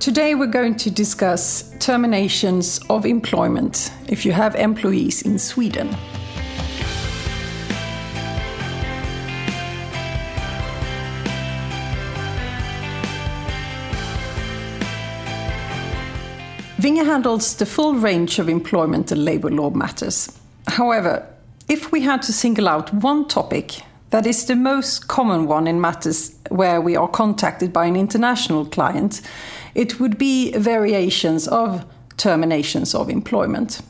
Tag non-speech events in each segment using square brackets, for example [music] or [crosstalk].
Today we're going to discuss terminations of employment if you have employees in Sweden. Vinge handles the full range of employment and labor law matters. However, if we had to single out one topic that is the most common one in matters where we are contacted by an international client, it would be variations of terminations of employment.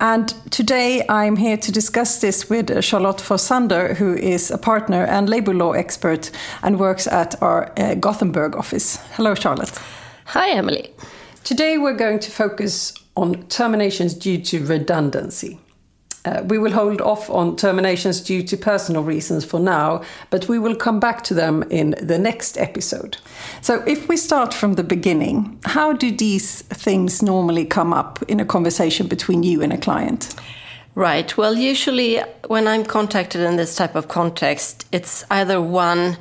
And today I'm here to discuss this with Charlotte Forsander, who is a partner and labor law expert and works at our uh, Gothenburg office. Hello, Charlotte. Hi, Emily. Today we're going to focus on terminations due to redundancy. Uh, we will hold off on terminations due to personal reasons for now, but we will come back to them in the next episode. So, if we start from the beginning, how do these things normally come up in a conversation between you and a client? Right. Well, usually when I'm contacted in this type of context, it's either one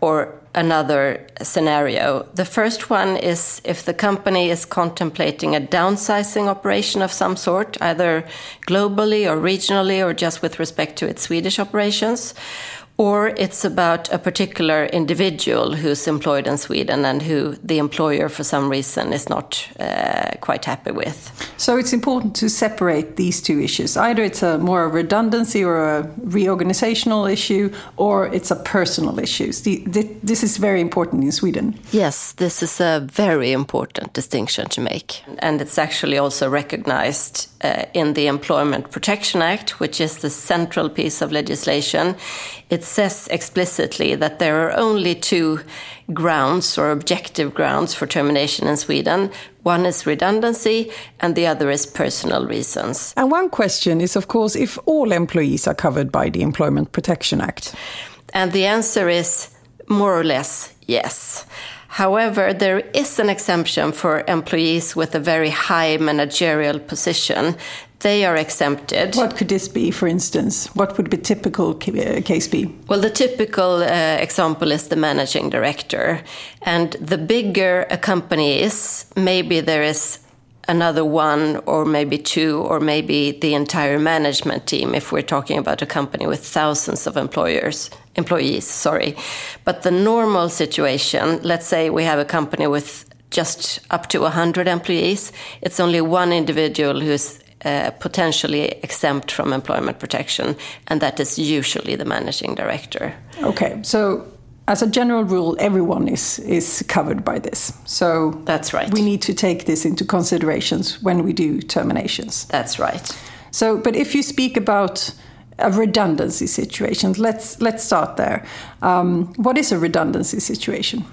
or another scenario. The first one is if the company is contemplating a downsizing operation of some sort, either globally or regionally or just with respect to its Swedish operations, or it's about a particular individual who's employed in Sweden and who the employer, for some reason, is not uh, quite happy with. So it's important to separate these two issues. Either it's a more a redundancy or a reorganizational issue, or it's a personal issue. This is very important in Sweden. Yes, this is a very important distinction to make. And it's actually also recognized uh, in the Employment Protection Act, which is the central piece of legislation. It says explicitly that there are only two grounds or objective grounds for termination in Sweden. One is redundancy, and the other is personal reasons. And one question is, of course, if all employees are covered by the Employment Protection Act. And the answer is more or less yes. However, there is an exemption for employees with a very high managerial position they are exempted. What could this be, for instance? What would be typical uh, case be? Well, the typical uh, example is the managing director. And the bigger a company is, maybe there is another one or maybe two or maybe the entire management team if we're talking about a company with thousands of employers employees sorry but the normal situation let's say we have a company with just up to 100 employees it's only one individual who's uh, potentially exempt from employment protection, and that is usually the managing director. Okay, so as a general rule, everyone is is covered by this. So that's right. We need to take this into considerations when we do terminations. That's right. So, but if you speak about a redundancy situation, let's let's start there. Um, what is a redundancy situation?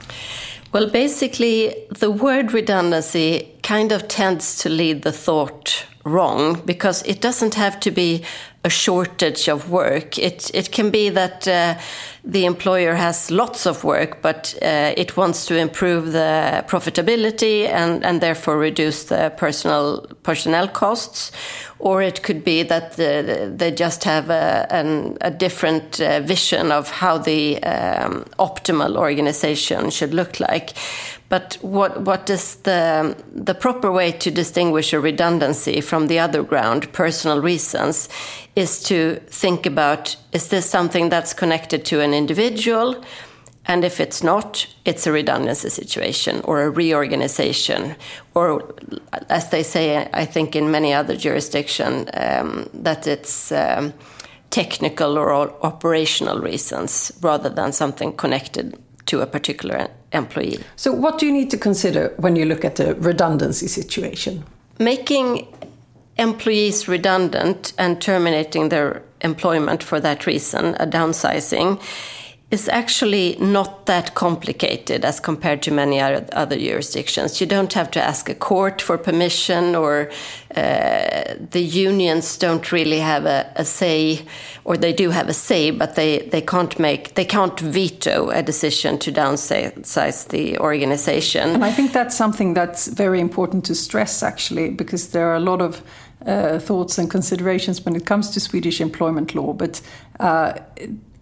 Well, basically, the word redundancy kind of tends to lead the thought wrong because it doesn't have to be a shortage of work. It it can be that uh, the employer has lots of work, but uh, it wants to improve the profitability and and therefore reduce the personal personnel costs, or it could be that the, they just have a, an, a different uh, vision of how the um, optimal organization should look like. But what what is the the proper way to distinguish a redundancy from the other ground, personal reasons, is to think about is this something that's connected to an individual? And if it's not, it's a redundancy situation or a reorganization, or as they say, I think in many other jurisdictions, um, that it's um, technical or operational reasons rather than something connected to a particular employee. So, what do you need to consider when you look at the redundancy situation? Making employees redundant and terminating their employment for that reason, a downsizing, is actually not that complicated as compared to many other jurisdictions. You don't have to ask a court for permission, or uh, the unions don't really have a, a, say, or they do have a say, but they, they can't make they can't veto a decision to downsize the organization. And I think that's something that's very important to stress, actually, because there are a lot of uh, thoughts and considerations when it comes to Swedish employment law, but. Uh,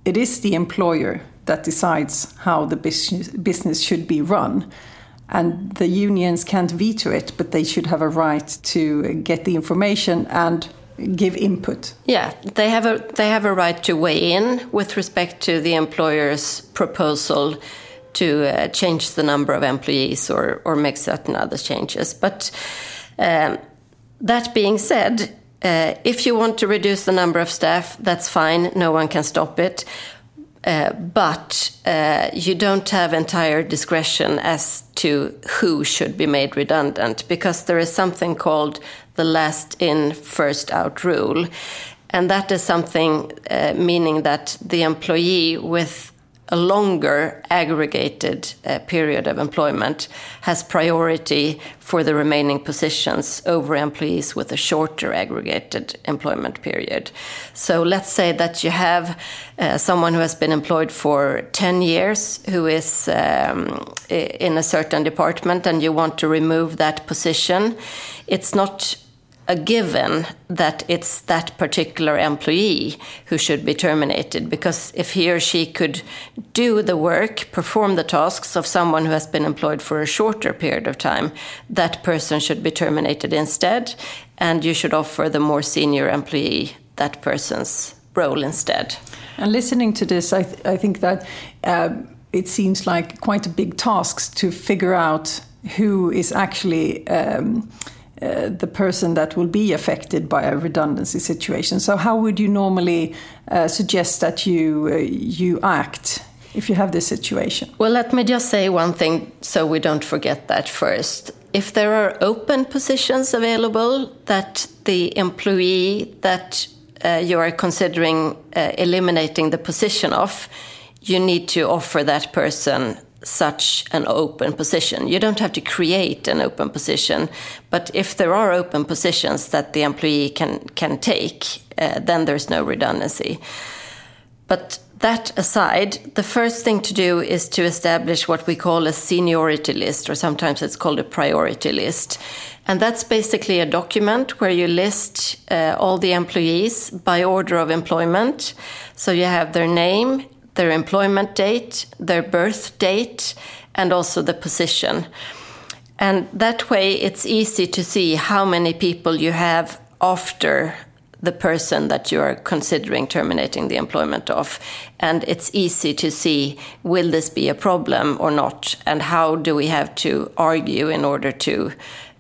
it is the employer that decides how the business, business should be run. and the unions can't veto it, but they should have a right to get the information and give input. Yeah, they have a they have a right to weigh in with respect to the employer's proposal to uh, change the number of employees or or make certain other changes. But um, that being said, uh, if you want to reduce the number of staff, that's fine. No one can stop it. Uh, but uh, you don't have entire discretion as to who should be made redundant because there is something called the last in, first out rule. And that is something uh, meaning that the employee with a longer aggregated uh, period of employment has priority for the remaining positions over employees with a shorter aggregated employment period. So let's say that you have uh, someone who has been employed for 10 years who is um, in a certain department and you want to remove that position. It's not a given that it's that particular employee who should be terminated because if he or she could do the work, perform the tasks of someone who has been employed for a shorter period of time, that person should be terminated instead, and you should offer the more senior employee that person's role instead. And listening to this, I, th I think that uh, it seems like quite a big task to figure out who is actually. Um, uh, the person that will be affected by a redundancy situation. So, how would you normally uh, suggest that you uh, you act if you have this situation? Well, let me just say one thing so we don't forget that first. If there are open positions available that the employee that uh, you are considering uh, eliminating the position of, you need to offer that person such an open position. You don't have to create an open position, but if there are open positions that the employee can can take, uh, then there's no redundancy. But that aside, the first thing to do is to establish what we call a seniority list, or sometimes it's called a priority list. And that's basically a document where you list uh, all the employees by order of employment. So you have their name, their employment date, their birth date, and also the position. And that way, it's easy to see how many people you have after the person that you are considering terminating the employment of. And it's easy to see will this be a problem or not? And how do we have to argue in order to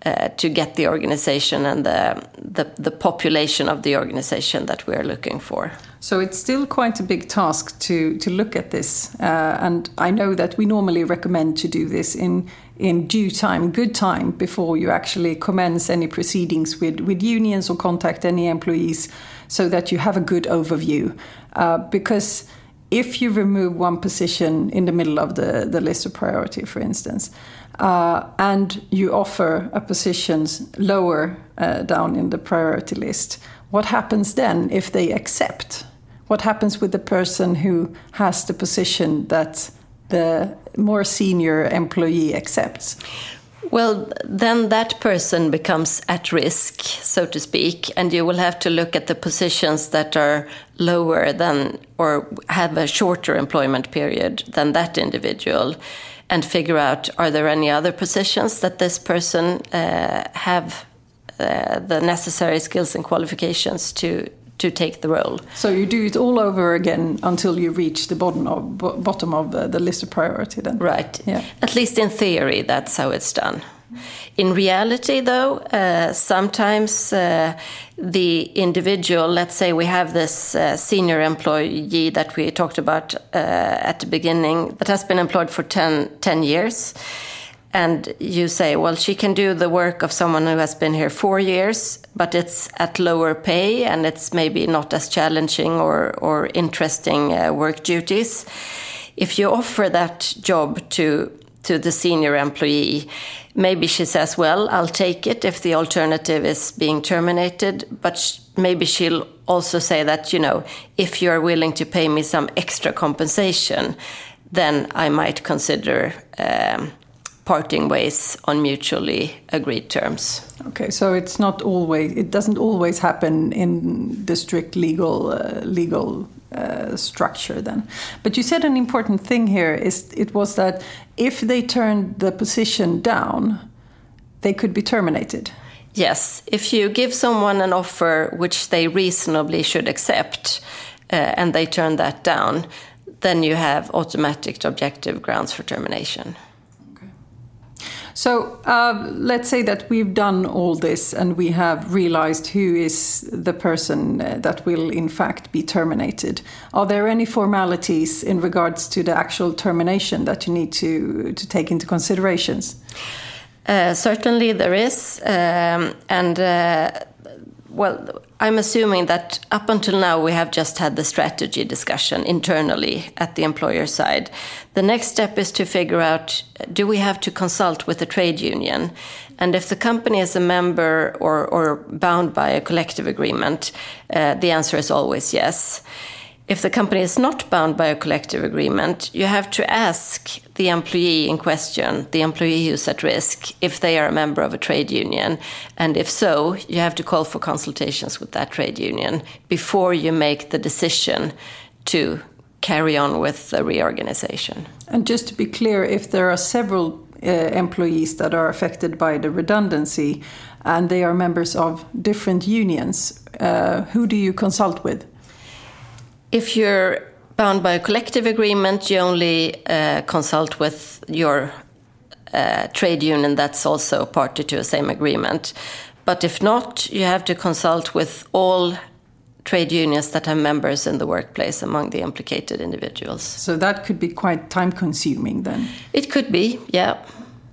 uh, to get the organization and the, the, the population of the organization that we are looking for. So it's still quite a big task to to look at this, uh, and I know that we normally recommend to do this in in due time, good time before you actually commence any proceedings with with unions or contact any employees, so that you have a good overview, uh, because. If you remove one position in the middle of the, the list of priority, for instance, uh, and you offer a position lower uh, down in the priority list, what happens then if they accept? What happens with the person who has the position that the more senior employee accepts? Well, then that person becomes at risk, so to speak, and you will have to look at the positions that are lower than or have a shorter employment period than that individual and figure out are there any other positions that this person uh, have uh, the necessary skills and qualifications to to take the role. So you do it all over again until you reach the bottom of bottom of the, the list of priority. Then, right? Yeah. At least in theory, that's how it's done. In reality, though, uh, sometimes uh, the individual, let's say we have this uh, senior employee that we talked about uh, at the beginning, that has been employed for 10, 10 years. And you say, well, she can do the work of someone who has been here four years, but it's at lower pay and it's maybe not as challenging or, or interesting uh, work duties. If you offer that job to to the senior employee. Maybe she says, Well, I'll take it if the alternative is being terminated. But maybe she'll also say that, you know, if you're willing to pay me some extra compensation, then I might consider um, parting ways on mutually agreed terms. Okay, so it's not always it doesn't always happen in the strict legal uh, legal uh, structure then. But you said an important thing here is it was that if they turned the position down, they could be terminated. Yes, if you give someone an offer which they reasonably should accept uh, and they turn that down, then you have automatic objective grounds for termination. So uh, let's say that we've done all this and we have realized who is the person uh, that will in fact be terminated. Are there any formalities in regards to the actual termination that you need to, to take into considerations? Uh, certainly there is. Um, and uh, well, I'm assuming that up until now we have just had the strategy discussion internally at the employer side. The next step is to figure out do we have to consult with the trade union? And if the company is a member or, or bound by a collective agreement, uh, the answer is always yes. If the company is not bound by a collective agreement, you have to ask the employee in question, the employee who's at risk, if they are a member of a trade union. And if so, you have to call for consultations with that trade union before you make the decision to carry on with the reorganization. And just to be clear, if there are several uh, employees that are affected by the redundancy and they are members of different unions, uh, who do you consult with? If you're bound by a collective agreement, you only uh, consult with your uh, trade union that's also party to the same agreement. But if not, you have to consult with all trade unions that have members in the workplace among the implicated individuals. So that could be quite time consuming then? It could be, yeah.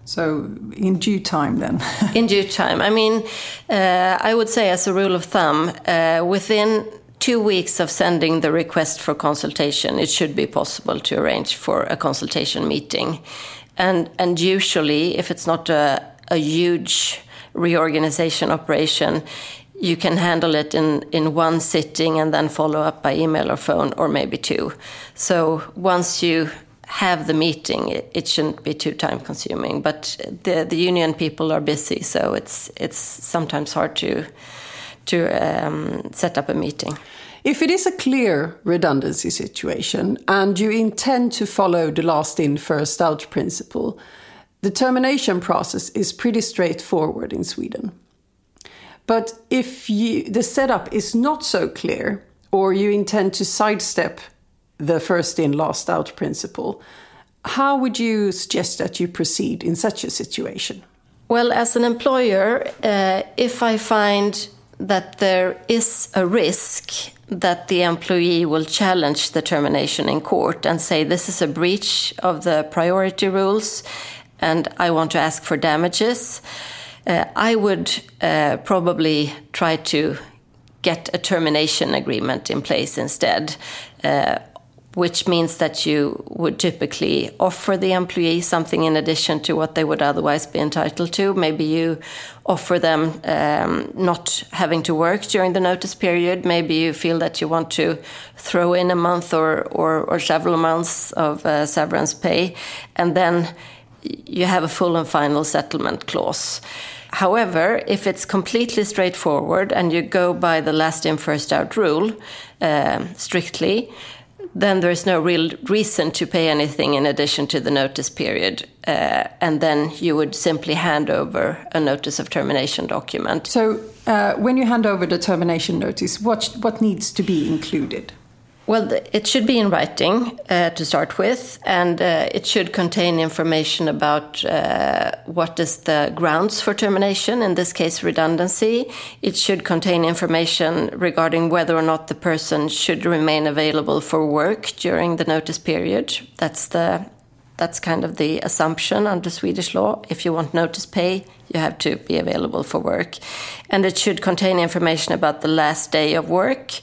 So, in due time, then? [laughs] in due time. I mean, uh, I would say, as a rule of thumb, uh, within two weeks of sending the request for consultation, it should be possible to arrange for a consultation meeting. And, and usually, if it's not a, a huge reorganization operation, you can handle it in, in one sitting and then follow up by email or phone, or maybe two. So once you have the meeting, it, it shouldn't be too time consuming. But the, the union people are busy, so it's, it's sometimes hard to to um, set up a meeting. If it is a clear redundancy situation and you intend to follow the last in, first out principle, the termination process is pretty straightforward in Sweden. But if you, the setup is not so clear, or you intend to sidestep the first in, last out principle, how would you suggest that you proceed in such a situation? Well, as an employer, uh, if I find that there is a risk that the employee will challenge the termination in court and say this is a breach of the priority rules and I want to ask for damages, uh, I would uh, probably try to get a termination agreement in place instead. Uh, which means that you would typically offer the employee something in addition to what they would otherwise be entitled to. Maybe you offer them um, not having to work during the notice period. Maybe you feel that you want to throw in a month or, or, or several months of uh, severance pay, and then you have a full and final settlement clause. However, if it's completely straightforward and you go by the last in, first out rule uh, strictly, then there is no real reason to pay anything in addition to the notice period. Uh, and then you would simply hand over a notice of termination document. So, uh, when you hand over the termination notice, what, what needs to be included? Well, it should be in writing uh, to start with, and uh, it should contain information about uh, what is the grounds for termination, in this case, redundancy. It should contain information regarding whether or not the person should remain available for work during the notice period. That's the that's kind of the assumption under Swedish law. If you want notice pay, you have to be available for work. And it should contain information about the last day of work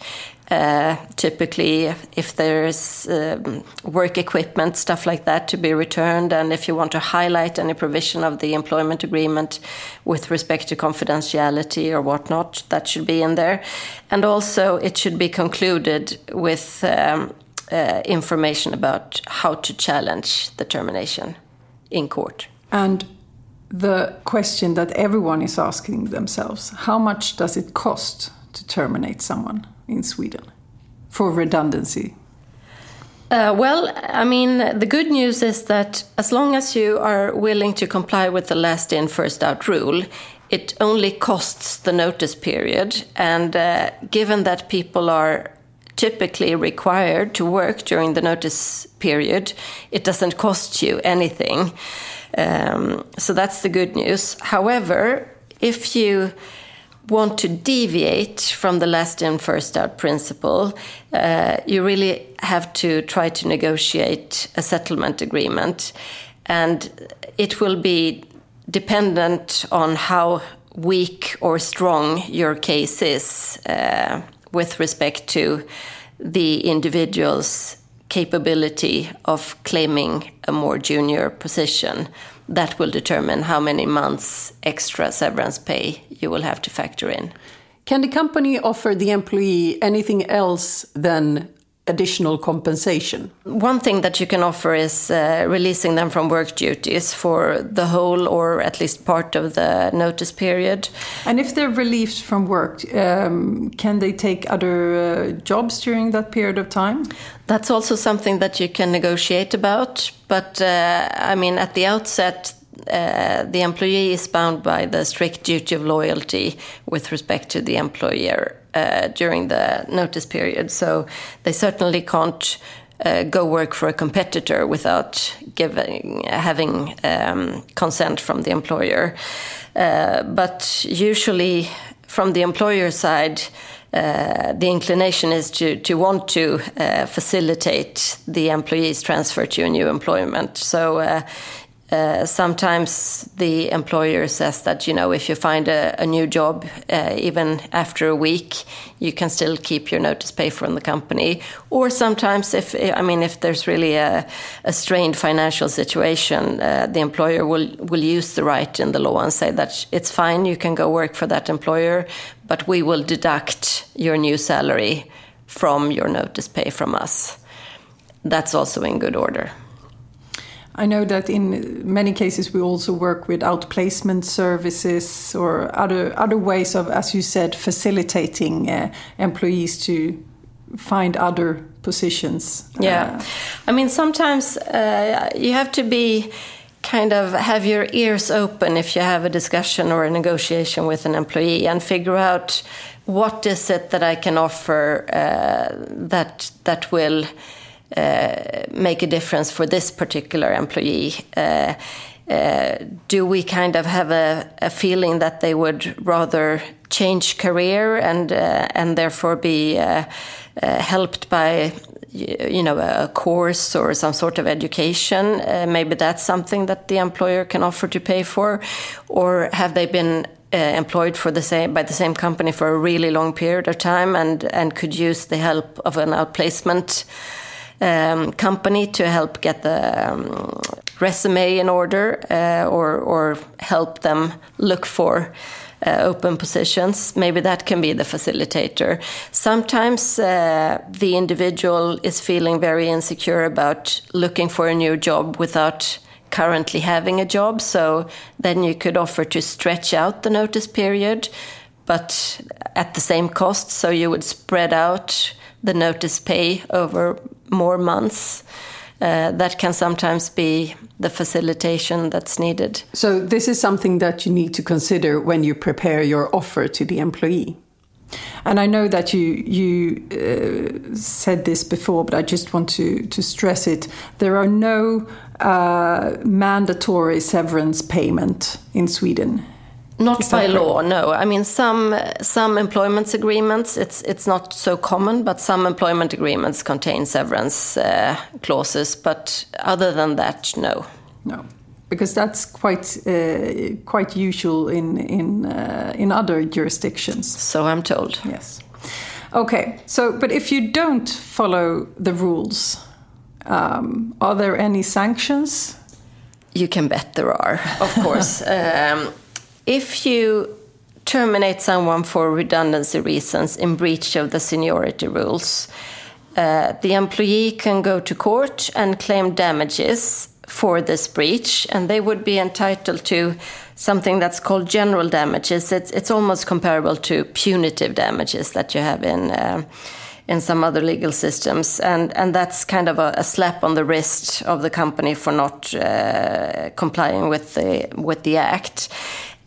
uh, typically, if there's um, work equipment, stuff like that, to be returned, and if you want to highlight any provision of the employment agreement with respect to confidentiality or whatnot, that should be in there. And also, it should be concluded with um, uh, information about how to challenge the termination in court. And the question that everyone is asking themselves how much does it cost to terminate someone in Sweden for redundancy? Uh, well, I mean, the good news is that as long as you are willing to comply with the last in, first out rule, it only costs the notice period. And uh, given that people are typically required to work during the notice period, it doesn't cost you anything. Um, so that's the good news. However, if you want to deviate from the last in, first out principle, uh, you really have to try to negotiate a settlement agreement. And it will be dependent on how weak or strong your case is uh, with respect to the individual's capability of claiming a more junior position. That will determine how many months extra severance pay you will have to factor in. Can the company offer the employee anything else than additional compensation? One thing that you can offer is uh, releasing them from work duties for the whole or at least part of the notice period. And if they're released from work, um, can they take other uh, jobs during that period of time? That's also something that you can negotiate about. But uh, I mean, at the outset, uh, the employee is bound by the strict duty of loyalty with respect to the employer uh, during the notice period. So they certainly can't uh, go work for a competitor without giving having um, consent from the employer. Uh, but usually, from the employer side. Uh, the inclination is to, to want to facilitate the employee's transfer to a new employment. So uh, sometimes the employer says that you know if you find a, a new job uh, even after a week you can still keep your notice pay from the company. Or sometimes if i mean if there's really a, a strained financial situation uh, the employer will will use the right in the law and say that it's fine you can go work for that employer but we will deduct your new salary from your notice pay from us. That's also in good order I know that in many cases we also work with outplacement services or other other ways of, as you said, facilitating uh, employees to find other positions. Yeah, uh, I mean sometimes uh, you have to be kind of have your ears open if you have a discussion or a negotiation with an employee and figure out what is it that I can offer uh, that that will uh, make a difference for this particular employee? Uh, uh, do we kind of have a, a, feeling that they would rather change career and uh, and therefore be uh, uh, helped by you know a course or some sort of education maybe that's something that the employer can offer to pay for or have they been employed for the same by the same company for a really long period of time and and could use the help of an outplacement um, company to help get the um, resume in order uh, or, or help them look for uh, open positions. Maybe that can be the facilitator. Sometimes uh, the individual is feeling very insecure about looking for a new job without currently having a job. So then you could offer to stretch out the notice period, but at the same cost. So you would spread out the notice pay over more months. Uh, that can sometimes be the facilitation that's needed. So, this is something that you need to consider when you prepare your offer to the employee. And I know that you you uh, said this before, but I just want to to stress it. There are no uh, mandatory severance payment in Sweden. Not by law, no. I mean, some some employment agreements it's it's not so common, but some employment agreements contain severance uh, clauses. But other than that, no. No, because that's quite uh, quite usual in in uh, in other jurisdictions. So I'm told. Yes. Okay. So, but if you don't follow the rules, um, are there any sanctions? You can bet there are, of course. [laughs] um, if you terminate someone for redundancy reasons in breach of the seniority rules, uh, the employee can go to court and claim damages for this breach, and they would be entitled to something that's called general damages. It's, it's almost comparable to punitive damages that you have in. Uh, in some other legal systems, and and that's kind of a, a slap on the wrist of the company for not uh, complying with the with the act,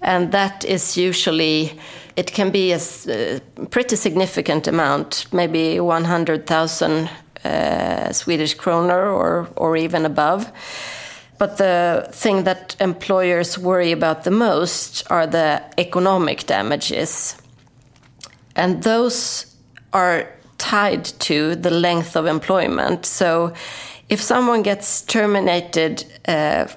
and that is usually it can be a, a pretty significant amount, maybe one hundred thousand uh, Swedish kroner or or even above. But the thing that employers worry about the most are the economic damages. And those are tied to the length of employment. So if someone gets terminated uh,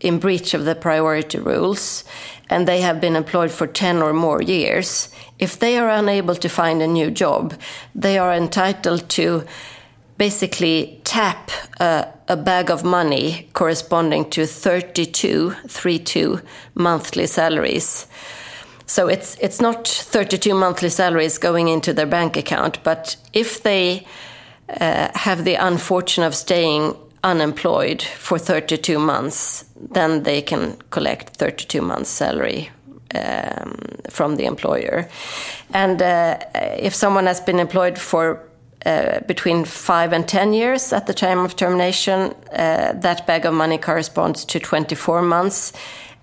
in breach of the priority rules and they have been employed for 10 or more years, if they are unable to find a new job, they are entitled to basically tap a, bag of money corresponding to 32, 32 monthly salaries. So it's it's not 32 monthly salaries going into their bank account, but if they uh, have the unfortune of staying unemployed for 32 months, then they can collect 32 months salary um, from the employer. And uh, if someone has been employed for uh, between five and 10 years at the time of termination, uh, that bag of money corresponds to 24 months.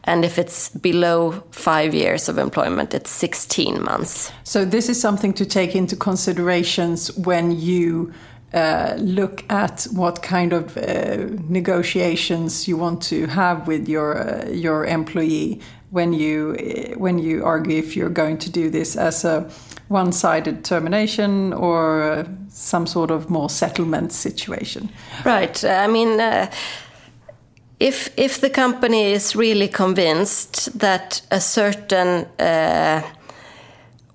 And if it's below five years of employment, it's 16 months. So, this is something to take into considerations when you uh, look at what kind of uh, negotiations you want to have with your uh, your employee when you uh, when you argue if you're going to do this as a one-sided termination or some sort of more settlement situation. Right. I mean, uh, if if the company is really convinced that a certain uh,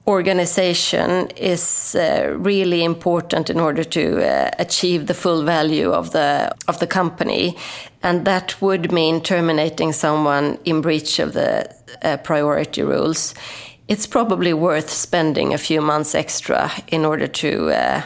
organization is uh, really important in order to uh, achieve the full value of the of the company, and that would mean terminating someone in breach of the uh, priority rules it's probably worth spending a few months extra in order to uh,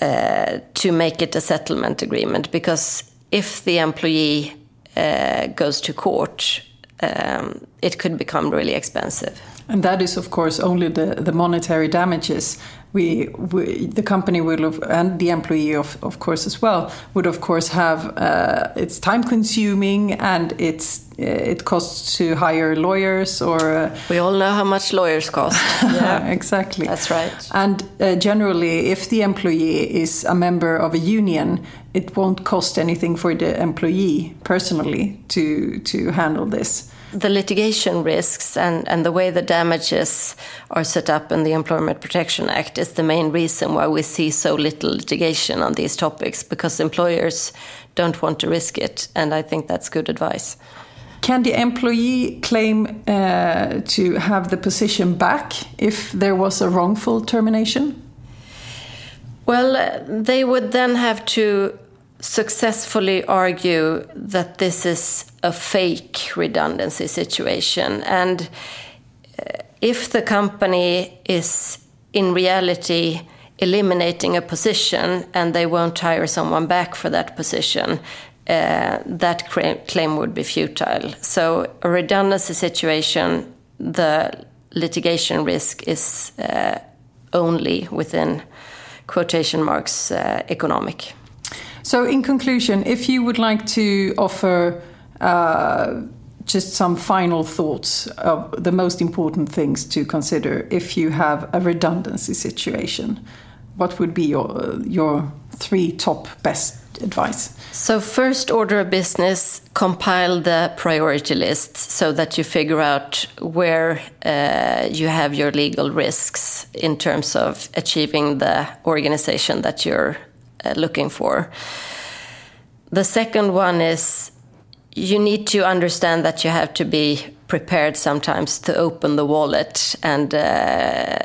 uh, to make it a settlement agreement. Because if the employee uh, goes to court, um, it could become really expensive. And that is, of course, only the, the monetary damages we, we, the company will have, and the employee of, of course as well would of course have uh, it's time consuming and it's uh, it costs to hire lawyers or uh, we all know how much lawyers cost. [laughs] Yeah exactly. That's right. And uh, generally if the employee is a member of a union it won't cost anything for the employee personally to to handle this the litigation risks and, and the way the damages are set up in the Employment Protection Act is the main reason why we see so little litigation on these topics because employers don't want to risk it, and I think that's good advice. Can the employee claim uh, to have the position back if there was a wrongful termination? Well, they would then have to successfully argue that this is a fake redundancy situation. And uh, if the company is in reality eliminating a position and they won't hire someone back for that position, uh, that claim would be futile. So, a redundancy situation, the litigation risk is uh, only within quotation marks uh, economic. So, in conclusion, if you would like to offer uh, just some final thoughts of the most important things to consider if you have a redundancy situation, what would be your your three top best advice? So, first order of business, compile the priority list so that you figure out where uh, you have your legal risks in terms of achieving the organization that you're looking for. The second one is you need to understand that you have to be prepared sometimes to open the wallet and uh,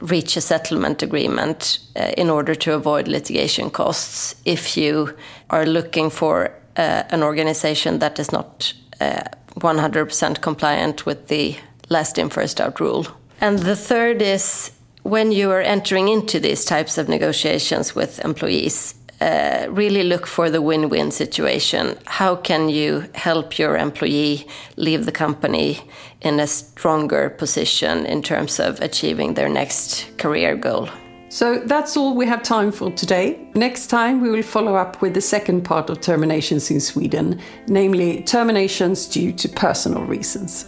reach a settlement agreement uh, in order to avoid litigation costs if you are looking for uh, an organization that is not 100% uh, compliant with the last in, first out rule. And the third is when you are entering into these types of negotiations with employees, uh, really look for the win win situation. How can you help your employee leave the company in a stronger position in terms of achieving their next career goal? So that's all we have time for today. Next time, we will follow up with the second part of terminations in Sweden, namely terminations due to personal reasons.